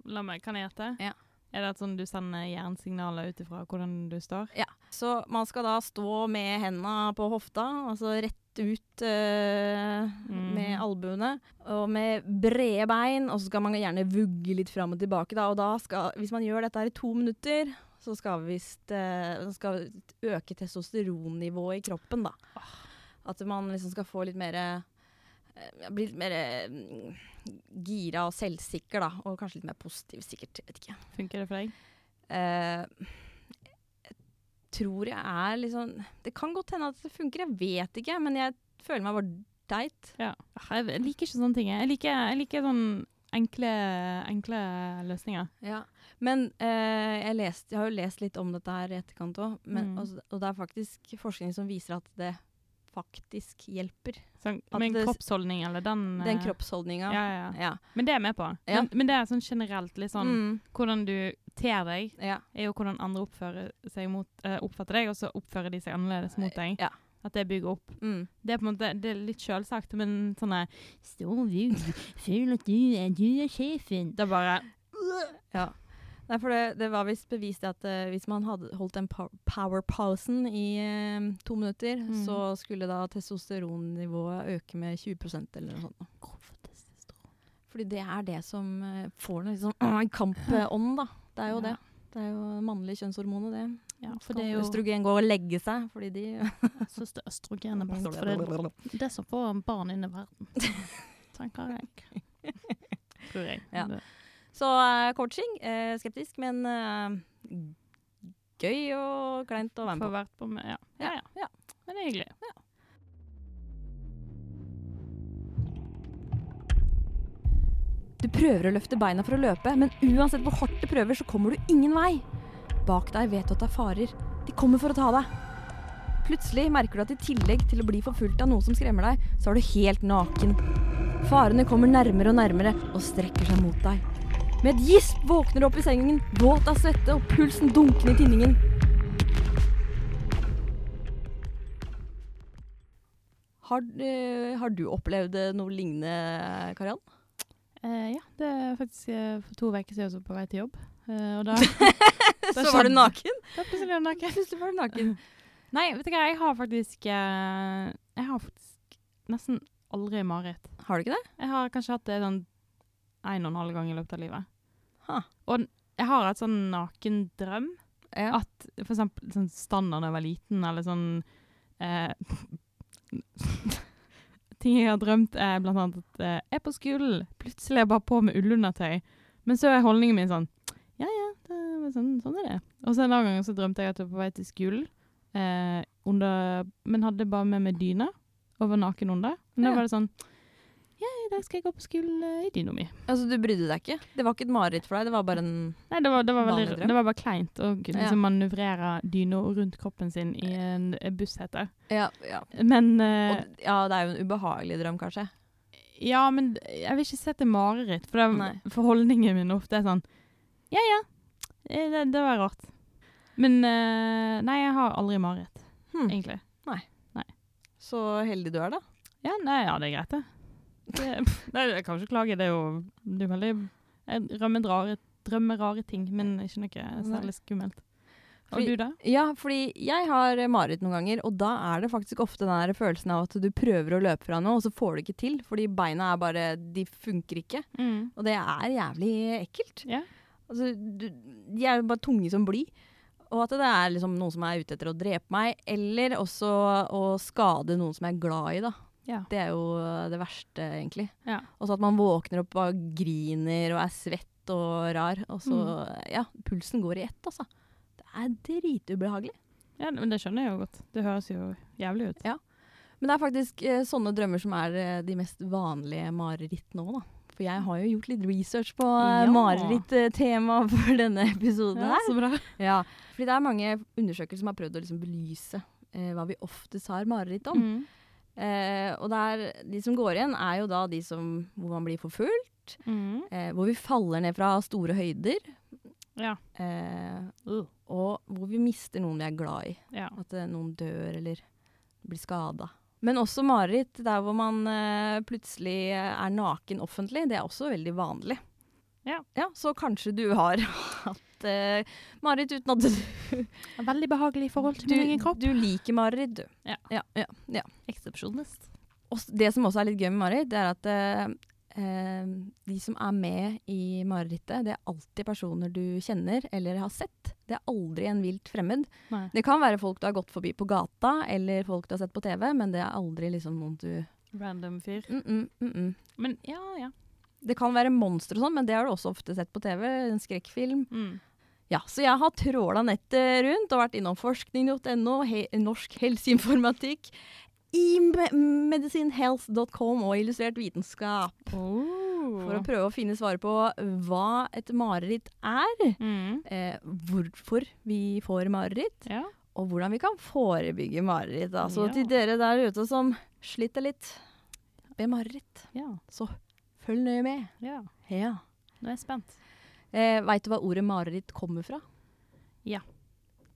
La meg, kan jeg gjette? Ja. Er det sånn du sender jernsignaler ut ifra hvordan du står? Ja. Så man skal da stå med henda på hofta, altså rett ut uh, mm. med albuene, og med brede bein, og så skal man gjerne vugge litt fram og tilbake, da. Og da skal, hvis man gjør dette her i to minutter, så skal visst uh, skal øke testosteronnivået i kroppen, da. At man liksom skal få litt mer eh, bli litt mer eh, gira og selvsikker, da. Og kanskje litt mer positiv, sikkert. Vet ikke. Funker det for deg? Eh, jeg tror jeg er liksom Det kan godt hende at det funker, jeg vet ikke. Men jeg føler meg bare teit. Ja. Jeg liker ikke sånne ting. Jeg liker, jeg liker sånn enkle, enkle løsninger. Ja. Men eh, jeg, lest, jeg har jo lest litt om dette her i etterkant òg, Mm. og, og det er faktisk forskning som viser at det faktisk hjelper. Sånn, At med en det- kroppsholdning eller den Den eh, kroppsholdninga. Ja, ja, ja. Men det er jeg med på. Men, men det er sånn generelt litt sånn Mm. Hvordan du ter deg, er jo hvordan andre oppfører seg mot, uh, oppfatter deg, og så oppfører de seg annerledes mot deg. Ja. At det bygger opp. Mm. Det er på en måte det er litt sjølsagt, men sånn der Stå du, føl at du er, du er sjefen. Det er bare Ja. Nei, for det, det var visst bevist at uh, hvis man hadde holdt den power-pausen i uh, to minutter, Mm. så skulle da testosteronnivået øke med 20% eller noe sånt. Hvorfor testosteron? Fordi det er det som uh, får den liksom *clears throat* uh, kampånd, da. Det er jo Ja. det. Det er jo mannlige kjønnshormonet, det. Ja, for det er jo østrogen går og legge seg, fordi de *laughs* Jeg syns det er østrogen er best, for det er det som får barn inn i verden. *laughs* Tenker jeg. *laughs* Tror jeg. Ja. Så eh, coaching, eh, skeptisk, men eh, gøy og kleint å være med på. Få vært på med, ja. Ja, ja. Ja. Men det er hyggelig. Du prøver å løfte beina for å løpe, men uansett hvor hardt du prøver, så kommer du ingen vei. Bak deg vet du at det er farer. De kommer for å ta deg. Plutselig merker du at i tillegg til å bli forfulgt av noe som skremmer deg, så er du helt naken. Farene kommer nærmere og nærmere og strekker seg mot deg. Med et gisp våkner du opp i sengen, våt av svette og pulsen dunkende i tinningen. Har, eh, har du opplevd eh, noe lignende, Kariann? Eh, ja, det er faktisk eh, for to uker siden jeg var på vei til jobb. Eh, og da, *laughs* Så var du naken? da plutselig var jeg naken. *laughs* Plutselig var du naken. Nei, vet du hva, jeg har faktisk Jeg har faktisk nesten aldri mareritt. Har du ikke det? Jeg har kanskje hatt det sånn en og en halv gang i løpet av livet. Ha. Og jeg har et sånn nakendrøm. Ja. At for eksempel sånn standard da jeg var liten, eller sånn eh, *laughs* Ting jeg har drømt, er blant annet at eh, jeg er på skolen, plutselig er jeg bare på med ullundertøy. Men så er holdningen min sånn Ja, ja, det, sånn, sånn er det. Og så en annen gang så drømte jeg at jeg var på vei til skolen, eh, under, men hadde bare med meg dyne og var naken under. Men Ja. da var det sånn i dag skal jeg gå på skolen eh, i dyna mi. Altså, du brydde deg ikke? Det var ikke et mareritt for deg? Det var bare en Nei, det var, det var, veldig, det var bare kleint å liksom, Ja. manøvrere dyna rundt kroppen sin i en buss, heter. Ja, ja. Men uh, Og, ja, det er jo en ubehagelig drøm, kanskje. Ja, men jeg vil ikke sette er mareritt, for, Nei. det, for holdningen min ofte er sånn Ja, ja, eh, det, det var rart. Men uh, nei, jeg har aldri mareritt, hmm. egentlig. Så heldig du er, da. Ja, nei, ja, det er greit, det. Det nei, jeg kan ikke klage, det er jo det er veldig Jeg drømmer rare, drømmer rare ting, men ikke noe særlig skummelt. Og Fordi- du, da? Ja, fordi jeg har mareritt noen ganger, og da er det faktisk ofte den følelsen av at du prøver å løpe fra noe, og så får du ikke til, fordi beina er bare De funker ikke. Og det er jævlig ekkelt. Ja. Altså, du, de er bare tunge som bly. Og at det er liksom noen som er ute etter å drepe meg, eller også å skade noen som jeg er glad i, da. Ja. Det er jo det verste, egentlig. Ja. Og så at man våkner opp og griner og er svett og rar. Og så, ja, pulsen går i ett, altså. Det er dritubehagelig. ja, men det skjønner jeg jo godt. Det høres jo jævlig ut. Ja. Men det er faktisk eh, sånne drømmer som er eh, de mest vanlige marerittene òg, da. For jeg har jo gjort litt research på eh, Ja. mareritt-tema *laughs* for denne episoden Ja, her. så bra. Ja, fordi det er mange undersøkelser som har prøvd å liksom belyse eh, hva vi oftest har mareritt om. Mm. Eh, og der, de som går igjen, er jo da de som, hvor man blir forfulgt. Mm. Eh, hvor vi faller ned fra store høyder. Ja. Eh, Uh. og hvor vi mister noen vi er glad i. ja. At eh, noen dør eller blir skada. Men også mareritt der hvor man eh, plutselig er naken offentlig. Det er også veldig vanlig. Ja. Så kanskje du har *laughs* hatt eh, mareritt uten at du, *laughs* Veldig behagelig i forhold til du, min egen kropp. du liker mareritt, du. Ja. Ja, ja, ja. Eksepsjonist. Og det som også er litt gøy med mareritt, det er at eh, eh, de som er med i marerittet, det er alltid personer du kjenner eller har sett. Det er aldri en vilt fremmed. Nei. Det kan være folk du har gått forbi på gata, eller folk du har sett på TV, men det er aldri liksom noen du Random fyr. -mm, mm -mm. Men ja, ja. Det kan være monstre og sånn, men det har du også ofte sett på TV. En skrekkfilm. Mm. Ja, så jeg har tråla nettet rundt og vært innom forskning.no, he Norsk helseinformatikk, i me medicinhealth.com og Illustrert vitenskap. For å prøve å finne svaret på hva et mareritt er, mm. eh, hvorfor vi får mareritt, Ja. og hvordan vi kan forebygge mareritt. Da. Så Ja. til dere der ute som sliter litt med mareritt, ja. så følg nøye med. Ja. Ja. Nå er jeg spent. Eh, Veit du hva ordet mareritt kommer fra? Ja.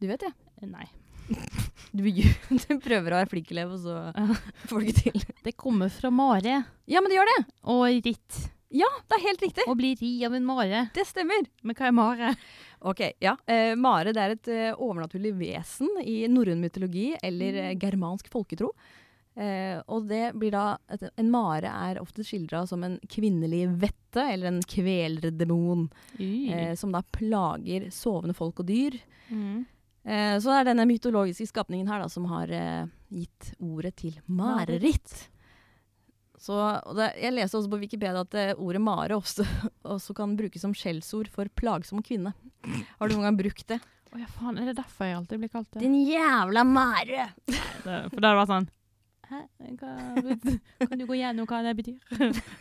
Du vet det? Nei. *laughs* Du, *laughs* du prøver å være flink elev, og så får du ikke til. *laughs* Det kommer fra mare Ja, men det gjør det! og ritt. Ja, det er helt riktig. Å bli ri av en mare. Det stemmer. Men hva er mare? Ok, ja. Eh, mare det er et eh, overnaturlig vesen i norrøn mytologi eller mm. germansk folketro. Eh, og det blir da En mare er ofte skildra som en kvinnelig vette eller en kvelerdemon eh, som da plager sovende folk og dyr. Mm. Eh, så det er denne mytologiske skapningen her da, som har eh, gitt ordet til mareritt. Så, det, jeg leste også på Wikipedia at uh, ordet mare også, *laughs* også kan brukes som skjellsord for plagsom kvinne. Har du noen gang brukt det? Å ja, faen. Er det derfor jeg alltid blir kalt det? Din jævla mare! det for det hadde vært sånn Hæ? Hva, kan du gå gjennom hva det betyr?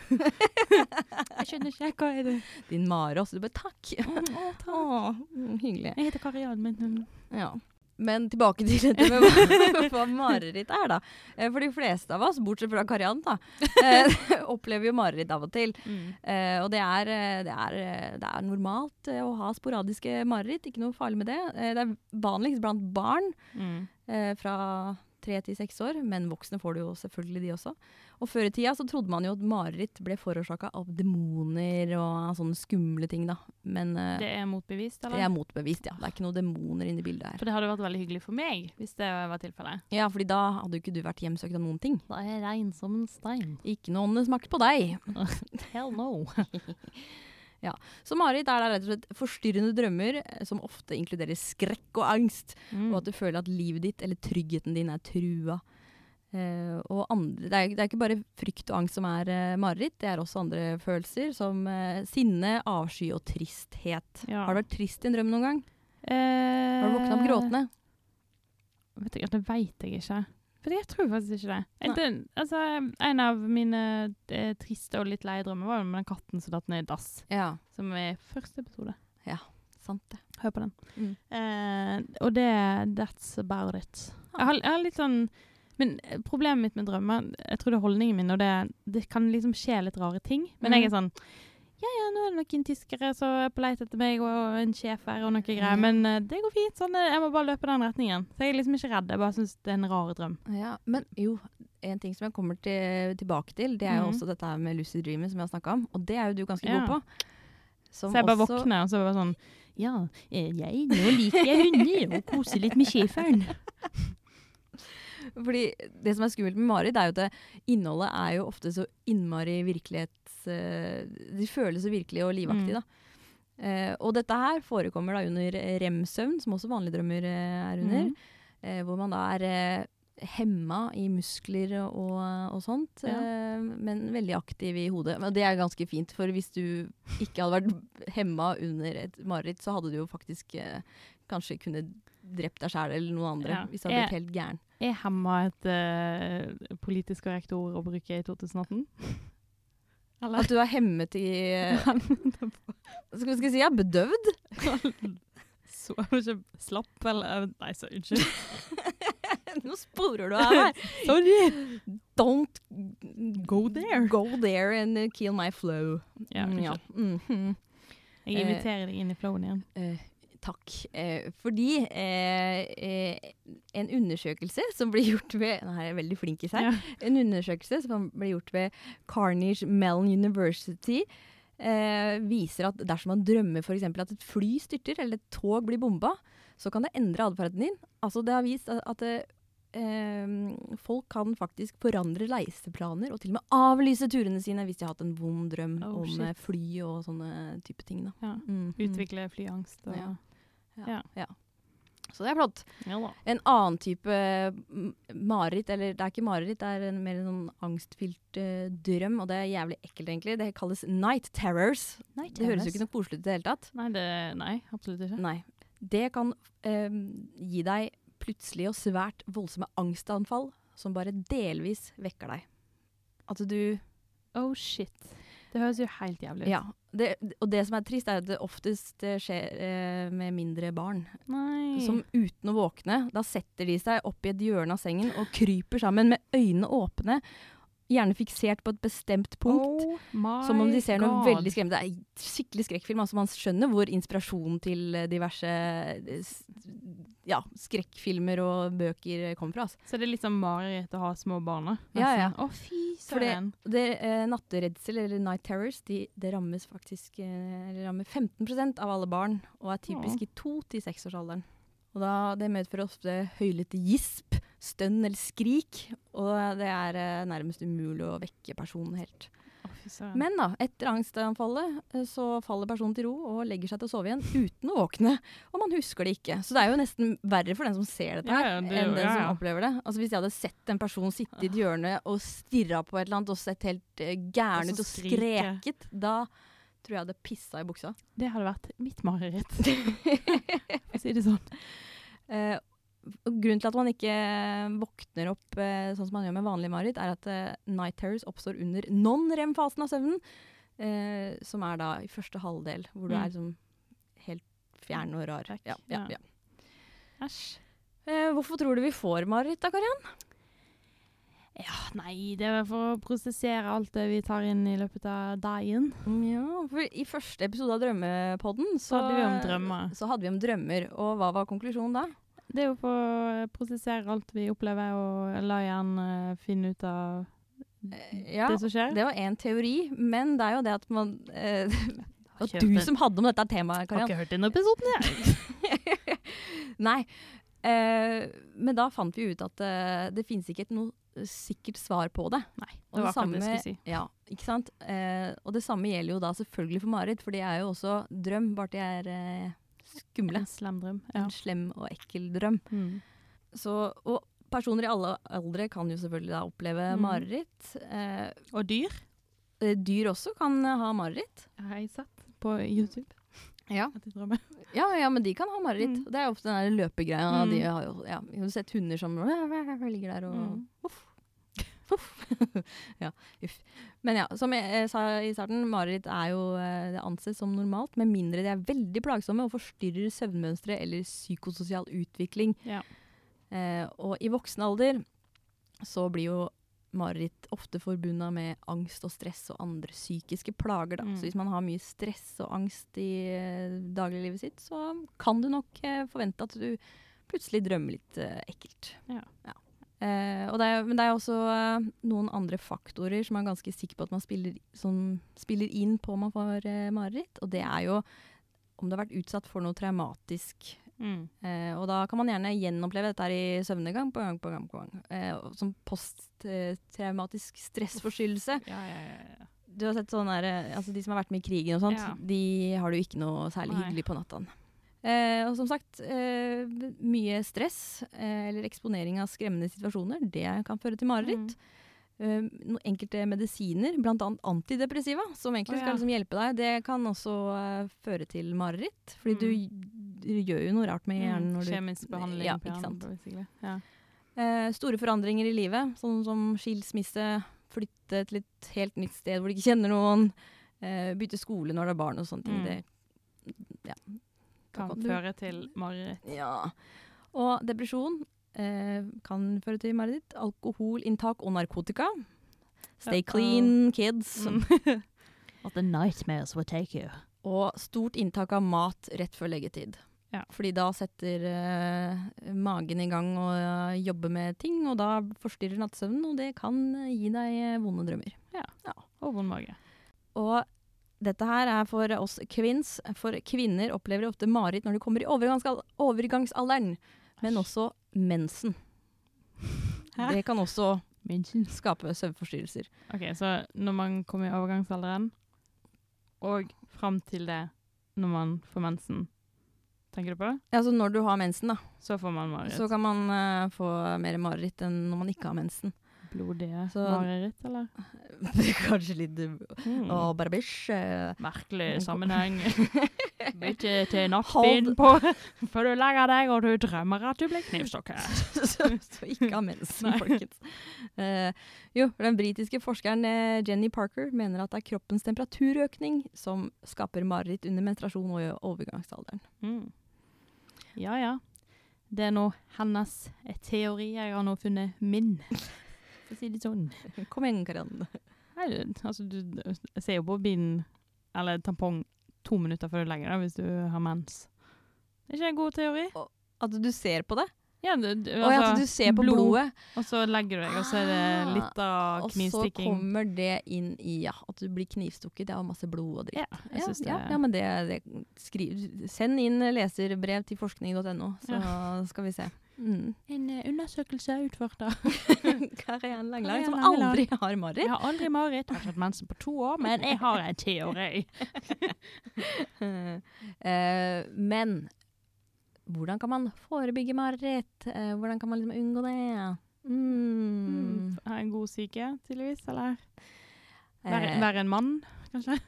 jeg skjønner ikke. Hva er det? Din mare også. Du bare takk. Å, takk. Åh, mm, hyggelig. Jeg heter Karian, men Ja. Men tilbake til dette med hva, *laughs* hva mareritt er, da. Eh, For de fleste av oss, bortsett fra Karian, da, eh, *laughs* opplever jo mareritt av og til. mm. Eh, og det er, det, er, det er normalt å ha sporadiske mareritt, ikke noe farlig med det. Det er vanligst blant barn Mm. fra tre til seks år, men voksne får det jo selvfølgelig de også. Og før i tida så trodde man jo at mareritt ble forårsaka av demoner og sånne skumle ting, da. Men uh, Det er motbevist, eller? det er motbevist, ja. Det er ikke noen demoner inne i bildet her. For det hadde vært veldig hyggelig for meg, hvis det var tilfellet. Ja, fordi da hadde jo ikke du vært hjemsøkt av noen ting. Da er jeg rein som en stein. Ikke noe åndesmakt på deg. *laughs* Hell no. *laughs* Så Marit er da rett og slett forstyrrende drømmer eh, som ofte inkluderer skrekk og angst. Mm. og at du føler at livet ditt eller tryggheten din er trua. Uh, og andre, det, er, det er ikke bare frykt og angst som er uh, mareritt, det er også andre følelser, som uh, sinne, avsky og tristhet. Ja. Har du vært trist i en drøm noen gang? Eh, Har du våkna opp gråtende? Vet jeg, det veit jeg ikke. For jeg tror faktisk ikke det. Det altså, en av mine eh, triste og litt leie drømmer var med den katten som datt ned i dass. Ja, Som er første episode. Ja, sant det. Hør på den. Mm. Eh, og det That's about it. Jeg har, jeg har litt sånn Men problemet mitt med drømmer, jeg tror det er holdningen min, og det, det kan liksom skje litt rare ting. Men jeg er sånn Ja, ja, nå er det noen tyskere som er på leit etter meg, og en sjef her, og noe greier. Mm. Men uh, det går fint. sånn, eh, Jeg må bare løpe den retningen. Så jeg er liksom ikke redd. Jeg bare syns det er en rar drøm. Ja, men jo, en ting som jeg kommer til, tilbake til, det er jo Mhm. også dette her med lucid dreaming som jeg har snakka om. Og det er jo du ganske Ja. god på. Som Så jeg bare våkner, og så bare sånn Ja, eh, jeg, nå liker jeg hunder, og koser litt med schæferen. *laughs* Fordi det som er skummelt med Marit, er jo at innholdet er jo ofte så innmari virkelighets... eh, de føles så virkelige og livaktige, Mm. da. Eh, og dette her forekommer da under rem-søvn, som også vanlige drømmer eh, er under. Mm. hvor man da er hemma i muskler og, og sånt, Ja. eh, men veldig aktiv i hodet. Og det er ganske fint, for hvis du ikke hadde vært hemma under et mareritt, så hadde du jo faktisk eh, kanskje kunne drept deg sjæl eller noen andre, Ja. hvis du hadde blitt helt gæren. Er hemma et uh, politisk korrekt ord å bruke i 2018? Eller? At du er hemmet i *laughs* Skal vi si jeg er bedøvd? *laughs* Så ikke slapp, eller Nei, så unnskyld. *laughs* Nå sporer du av her. Sorry! don't Go there. Go there and uh, kill my flow. Ja, Mm, ja. Mm -hmm. Jeg Eh, inviterer deg inn i flowen igjen. Eh, takk. Eh, fordi eh, eh, en undersøkelse som ble gjort ved Nå er jeg veldig flink i seg. Ja. En undersøkelse som ble gjort ved Carnage Mellon University, eh, viser at dersom man drømmer f.eks. at et fly styrter eller et tog blir bomba, så kan det endre atferden din. Altså det har vist at, at eh, folk kan faktisk forandre reiseplaner og til og med avlyse turene sine hvis de har hatt en vond drøm Oh, om shit. eh, fly og sånne type ting. Da. Ja. Mm, mm. Utvikle flyangst og Ja. Ja. Ja. Så det er flott. En annen type mm, mareritt, eller det er ikke mareritt, det er en mer en sånn angstfylt uh, drøm, og det er jævlig ekkelt egentlig. Det kalles night terrors. Det høres jo ikke noe koselig ut i det hele tatt. Nei, det, nei, absolutt ikke. Nei. Det kan eh, gi deg plutselige og svært voldsomme angstanfall som bare delvis vekker deg. At du Oh shit. Det høres jo helt jævlig ut. Ja. Det, og det som er trist, er at det oftest eh, skjer eh, med mindre barn. Nei. Som uten å våkne, da setter de seg opp i et hjørne av sengen og kryper sammen med øynene åpne, gjerne fiksert på et bestemt punkt. Oh Som om de ser noe God. veldig skremmende. Det er skikkelig skrekkfilm. Altså man skjønner hvor inspirasjonen til eh, diverse eh, ja, skrekkfilmer og bøker kommer fra. Altså. Så det er litt sånn mareritt å ha små barn? Ja, ja. Å, fy For det- søren. Det, eh, natteredsel, eller night terrors, de, det rammes faktisk eh, rammer 15% av alle barn, og er typisk i to- til seksårsalderen. Og da, det medfører ofte høylytte gisp, stønn eller skrik, og det er eh, nærmest umulig å vekke personen helt. Men da, etter angstanfallet eh, så faller personen til ro og legger seg til å sove igjen uten å våkne. Og man husker det ikke. Så det er jo nesten verre for den som ser dette her, ja, det- enn den ja, som opplever det. Altså Hvis jeg hadde sett en person sitte i et hjørne og stirra på et eller annet og sett helt eh, gæren ut og skreket, da tror jeg hadde pissa i buksa. Det hadde vært mitt mareritt, *laughs* for å si det sånn. Og grunnen til at man ikke våkner opp eh, sånn som man gjør med vanlig mareritt, er at eh, night terrors oppstår under non-rem-fasen av søvnen, eh, som er da i første halvdel, hvor du Mm. er liksom helt fjern og rar. Vekk, Ja, ja, ja. Æsj. Eh, hvorfor tror du vi får mareritt da, Karian? Ja, nei, det er for å prosessere alt det vi tar inn i løpet av dagen. Ja, for I første episode av Drømmepodden så, Så hadde vi om drømmer. Så hadde vi om drømmer, og hva var konklusjonen da? Det er jo for å prosessere alt vi opplever, og la hjernen eh, finne ut av Eh, ja, det som skjer. Det var én teori, men det er jo det at man eh, *laughs* Og du som hadde om dette temaet, Karian. Har ikke hørt den episoden, jeg. *laughs* Nei. Eh, men da fant vi ut at eh, det finnes ikke noe sikkert svar på det. Nei, det var akkurat det jeg skulle si. Ja, ikke sant? Eh, og det samme gjelder jo da selvfølgelig for Marit, for det er jo også drøm, bare de er eh, skumle. En slem drøm. Ja. En slem og ekkel drøm. Mm. Så, og personer i alle aldre kan jo selvfølgelig da oppleve Mm. mareritt. Eh, Og dyr eh, dyr også kan eh, ha mareritt. Jeg har sett på YouTube. Ja. *laughs* Ja, ja, men de kan ha mareritt. Mm. Det er ofte den løpegreia. Mm. De har jo, ja, har sett hunder som *laughs* ligger der og Mm. Uff. *laughs* Ja, uff. Men ja, som jeg, sa i starten, mareritt er jo eh, det anses som normalt, med mindre de er veldig plagsomme og forstyrrer søvnmønstre eller psykososial utvikling. Ja. Eh, og i voksen alder så blir jo mareritt ofte forbundet med angst og stress og andre psykiske plager. Mm. Så hvis man har mye stress og angst i eh, dagliglivet sitt, så kan du nok eh, forvente at du plutselig drømmer litt eh, ekkelt. Ja. Eh, og det er, men det er også eh, noen andre faktorer som er ganske sikker på at man spiller, spiller inn på om man får eh, mareritt. Og det er jo om du har vært utsatt for noe traumatisk Mm. Eh, og da kan man gjerne gjenoppleve dette i søvne gang på gang på gang. på gang. Eh, som posttraumatisk stressforstyrrelse. Ja, ja, ja, ja. Du har sett sånne der, eh, altså De som har vært med i krigen og sånt, de har det jo ikke noe særlig Nei. hyggelig på natta. Eh, og som sagt, eh, mye stress eh, eller eksponering av skremmende situasjoner, det kan føre til mareritt. Eh, enkelte medisiner, bl.a. antidepressiva, som egentlig oh, ja. skal liksom hjelpe deg, det kan også eh, føre til mareritt. Fordi du, du gjør jo noe rart med hjernen. når du... Mm. Kjemisk behandling Ja, ikke sant. Ja. Eh, store forandringer i livet, sånn som skilsmisse, flytte til et helt nytt sted hvor du ikke kjenner noen, eh, bytte skole når du er barn og sånne ting. Mm. Det ja. Kan kan føre til mareritt. Ja. Og depresjon eh, kan føre til mareritt. Alkoholinntak og narkotika. Stay Ja. clean, kids. Mm. *laughs* What the nightmares will take you. Og stort inntak av mat rett før leggetid. Ja. Fordi da setter eh, magen i gang og uh, jobber med ting, og da forstyrrer nattsøvnen, og det kan eh, gi deg eh, vonde drømmer. Ja, Og vond mage. Og dette her er for oss kvinns, for kvinner opplever ofte mareritt når de kommer i overgangsal overgangsalderen, men også mensen. Hæ? Det kan også skape søvnforstyrrelser. OK, så når man kommer i overgangsalderen, og fram til det når man får mensen, tenker du på det? Ja, Altså når du har mensen, da, Så får man mareritt. så kan man uh, få mer mareritt enn når man ikke har mensen. Blodige Så- mareritt, eller? *laughs* Kanskje litt Mm. Å, bare bæsj. eh. Merkelig sammenheng. *laughs* Bytte til nattbind på før du legger deg og du drømmer at du blir knivstukket. *laughs* så, så ikke ha mensen, folkens. Uh, jo, den britiske forskeren eh, Jenny Parker mener at det er kroppens temperaturøkning som skaper mareritt under menstruasjon og i overgangsalderen. Mm. Ja, ja. Det er nå hennes teori. Jeg har nå funnet min. For å si det sånn. Kom igjen, Karin. Du- altså, du ser jo på bind eller tampong to minutter før du legger deg hvis du har mens. Det er ikke en god teori. At du ser på det? Ja, du, du, og at du ser på blod, blodet, Og så legger du deg, og så er det litt av knivstikking. og så kommer det inn i ja, at du blir knivstukket. Det er masse blod og dritt. Ja, jeg Ja, det ja, ja, men det, det skriv, Send inn leserbrev til forskning.no, så skal vi se. Mm. En eh, undersøkelse utført av *laughs* Karianne Langland, som aldri har mareritt. Jeg har aldri mareritt, har ikke hatt mensen på to år, men jeg har en *laughs* teori. uh, men hvordan kan man forebygge mareritt? Eh, hvordan kan man liksom unngå det? Mm. Mm. Ha en god syke, tydeligvis, eller? Være, Eh, være en mann, kanskje?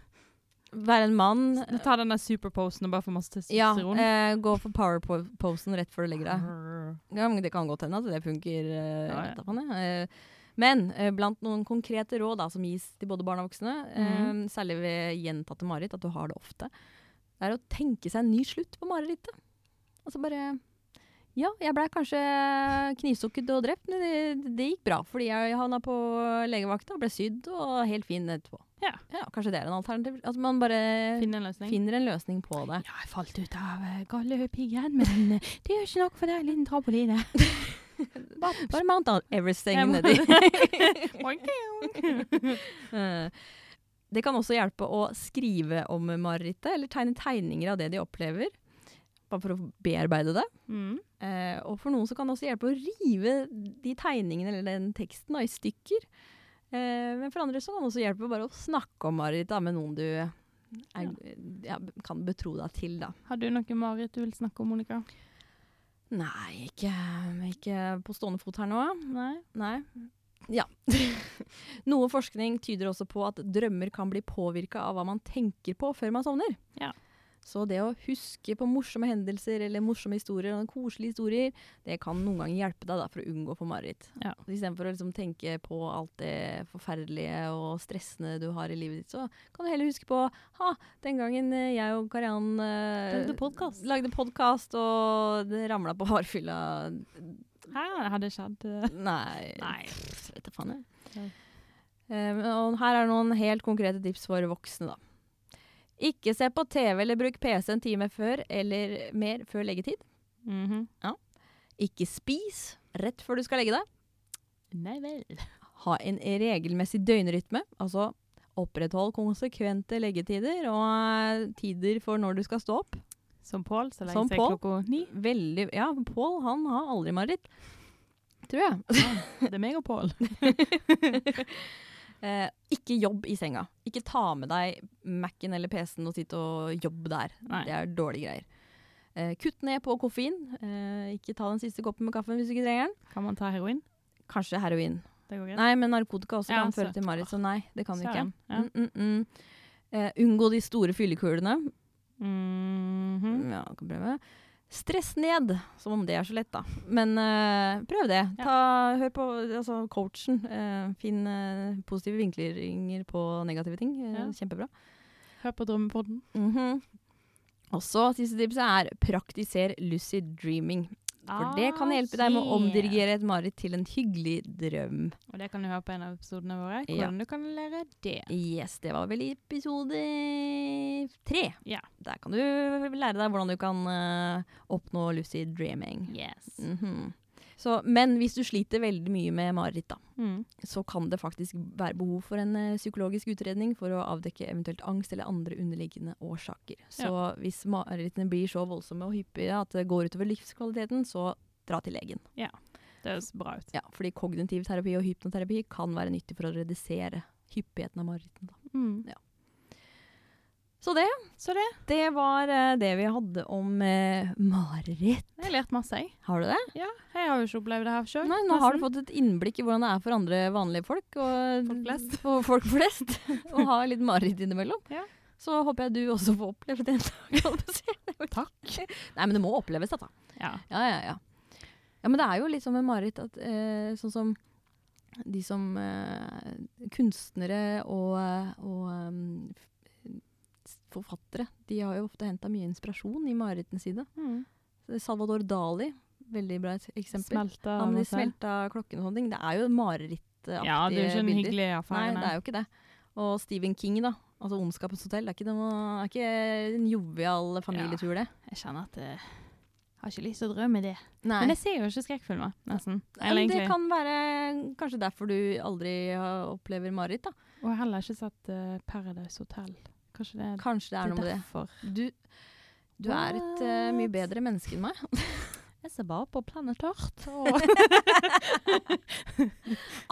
være en mann. Ta den der superposen og bare få masse Ja, testosteron. eh, gå for power-posen rett før du legger deg. Det kan godt hende at det funker. eh, Ja, ja. Eh, men eh, blant noen konkrete råd da, som gis til både barn og voksne, eh, Mhm. særlig ved gjentatte mareritt, at du har det ofte, det er å tenke seg en ny slutt på marerittet. Altså bare Ja, jeg blei kanskje knivstukket og drept, men det, det gikk bra. Fordi jeg havna på legevakta, ble sydd og helt fin etterpå. Ja. Kanskje det er en alternativ. At man bare finner en løsning. finner en løsning på det. Ja, jeg falt ut av uh, gallepiggen, men eh, det gjør ikke noe, for det er en liten trampoline. *laughs* Bare, bare Mount on everything nedi. *laughs* *laughs* Eh, Det kan også hjelpe å skrive om marerittet, eller tegne tegninger av det de opplever. Bare for å bearbeide det. mm. Eh, og for noen så kan det også hjelpe å rive de tegningene eller den teksten da, i stykker. Eh, men for andre så kan det også hjelpe bare å snakke om mareritt med noen du er, ja, kan betro deg til. da. Har du noe mareritt du vil snakke om, Monica? Nei, ikke, ikke på stående fot her nå. Nei? Nei. Ja. *laughs* Noe forskning tyder også på at drømmer kan bli påvirka av hva man tenker på før man sovner. Ja. Så det å huske på morsomme hendelser eller morsomme historier, og koselige historier, det kan noen ganger hjelpe deg da, for å unngå å få mareritt. Ja. Istedenfor å liksom tenke på alt det forferdelige og stressende du har i livet ditt, så kan du heller huske på ha, den gangen eh, jeg og Kariann eh, Lagde podcast. podkast, og det ramla på hardfylla. Hæ, hadde det skjedd? Nei. *laughs* Nei. Pff, vet da faen jeg. Ja. Um, og her er noen helt konkrete tips for voksne, da. Ikke se på TV eller bruk PC en time før eller mer før leggetid. Mhm. Ikke spis rett før du skal legge deg. Nei vel. Ha en regelmessig døgnrytme, altså oppretthold konsekvente leggetider og eh, tider for når du skal stå opp. Som Pål, så lenge seg klokka ni. Veldig Ja, Pål han har aldri mareritt. Tror jeg. Det er meg og Pål. *laughs* *laughs* Eh, ikke jobb i senga. Ikke ta med deg Mac-en eller PC-en og sitte og jobbe der. Nei. Det er dårlige greier. Eh, kutt ned på koffein. Eh, ikke ta den siste koppen med kaffen hvis du ikke trenger den. Kan man ta heroin? Kanskje heroin. Det går greit. Nei, men narkotika også Ja, kan føre til mareritt, så nei, det kan du ikke. Ja. Mm, mm, mm. Eh, unngå de store fyllekulene. -hmm. Ja, kan prøve. Stress ned, som om det er så lett, da. Men uh, prøv det. Ja. Ta, hør på altså, coachen. Uh, finn uh, positive vinklinger på negative ting. Ja. Kjempebra. Hør på Drømmepodden. Mhm. Og så siste tipset er praktiser lucid dreaming. For det kan hjelpe deg med å omdirigere et mareritt til en hyggelig drøm. Og det kan du høre på en av episodene våre. Ja. Hvordan du kan lære det. Yes, det var vel i episode tre. Ja. Der kan du lære deg hvordan du kan uh, oppnå lucid dreaming. Yes. Mhm. Så, men hvis du sliter veldig mye med mareritt, da, Mm. så kan det faktisk være behov for en uh, psykologisk utredning for å avdekke eventuelt angst eller andre underliggende årsaker. Så hvis marerittene blir så voldsomme og hyppige at det går utover livskvaliteten, så dra til legen. Ja, Det høres bra ut. Ja, fordi kognitiv terapi og hypnoterapi kan være nyttig for å redusere hyppigheten av marerittene. Mm. Ja. Så det, Så det. det var eh, det vi hadde om eh, mareritt. Jeg har lært masse, jeg. Har du det? Ja, jeg har jo ikke opplevd det her sjøl. Nei, nå har du fått et innblikk i hvordan det er for andre vanlige folk. Og Folk flest. *laughs* Og folk flest. *laughs* å ha litt mareritt innimellom. Ja. Så håper jeg du også får oppleve det en dag. Takk. *laughs* Nei, men det må oppleves, dette. Ja. Ja, ja, ja. Ja, men det er jo litt som med mareritt at eh, sånn som de som eh, kunstnere og, eh, og um, forfattere, de har jo ofte henta mye inspirasjon i marerittene sine. Mm. Salvador Dali, veldig bra eksempel. Smelta Han de smelta klokken og sånne ting. Det er jo marerittaktige Ja, det er jo ikke en hyggelig hyggelig Nei, affære. det er jo ikke det. Og Stephen King, da. Altså 'Ondskapens hotell'. Det er ikke, det er ikke en jovial familietur, det. Jeg kjenner at jeg har ikke lyst til å drømme det. Nei. Men jeg ser jo ikke skrekkfilmer, nesten. Ja, Eller det kan være kanskje derfor du aldri opplever mareritt. da. Og jeg har heller ikke sett uh, Paradise Hotel. Kanskje det, Kanskje det er noe med det. Du, du er et uh, mye bedre menneske enn meg. *laughs* Jeg ser bare på Planet Earth. *laughs*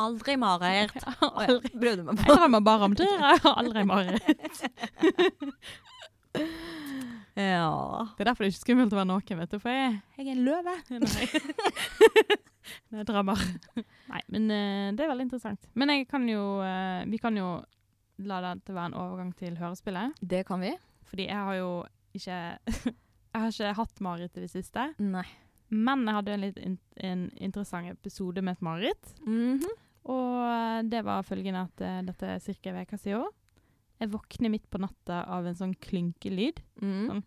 Aldri mareritt. aldri. Prøvde meg Jeg på. drømmer bare om. Jeg har aldri mareritt. *laughs* Ja. Det er derfor det er ikke skummelt å være naken, vet du. For jeg, jeg er en løve. Nei. Jeg drømmer. Nei, men uh, det er veldig interessant. Men jeg kan jo, uh, vi kan jo la dette være en overgang til hørespillet. Det kan vi. Fordi jeg har jo ikke *laughs* Jeg har ikke hatt mareritt i det siste. Nei. Men jeg hadde en litt in en interessant episode med et mareritt. Mhm. Og eh, det var følgende at uh, dette er ca. en uke siden. Jeg våkner midt på natta av en sånn klynkelyd. Mm. Sånn.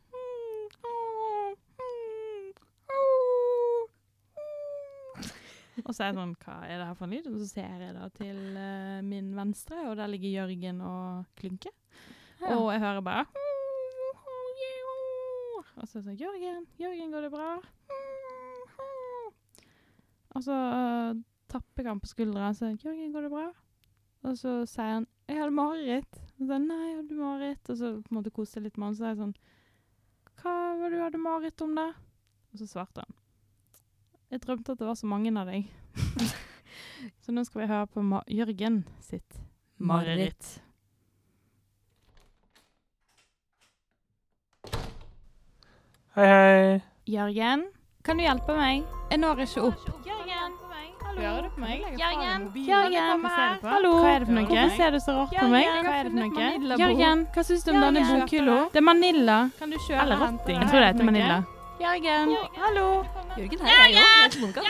*laughs* Og så er jeg sånn, hva er det her for en lyd? Og så ser jeg da til uh, min venstre, og der ligger Jørgen og klynker. Ja. Og jeg hører bare Og så er jeg sånn Jørgen, Jørgen, går det bra? Og så uh, tapper jeg han på skuldra og sier Jørgen, går det bra? Og så sier han jeg hadde mareritt. Og så nei, jeg hadde mareritt. Og så på en måte koser jeg litt med han. Så er jeg sånn Hva var det du hadde mareritt om, da? Og så svarte han. Jeg drømte at det var så mange av deg. *laughs* så nå skal vi høre på Ma Jørgen sitt mareritt. Hei, hei. Jørgen, kan du hjelpe meg? Jeg når ikke opp. Jørgen, Hører du på meg? Jørgen, Jørgen, hallo. Hva er det for noe? Hvorfor ser du så rart på meg? Hva er det for noe? Jørgen, hva syns du om denne bokhylla? Det er Manilla. Kan du kjøre Eller ratting. Jeg tror det heter Manilla. Jørgen, hallo. Jørgen, her er jeg òg. Jeg heter Monica.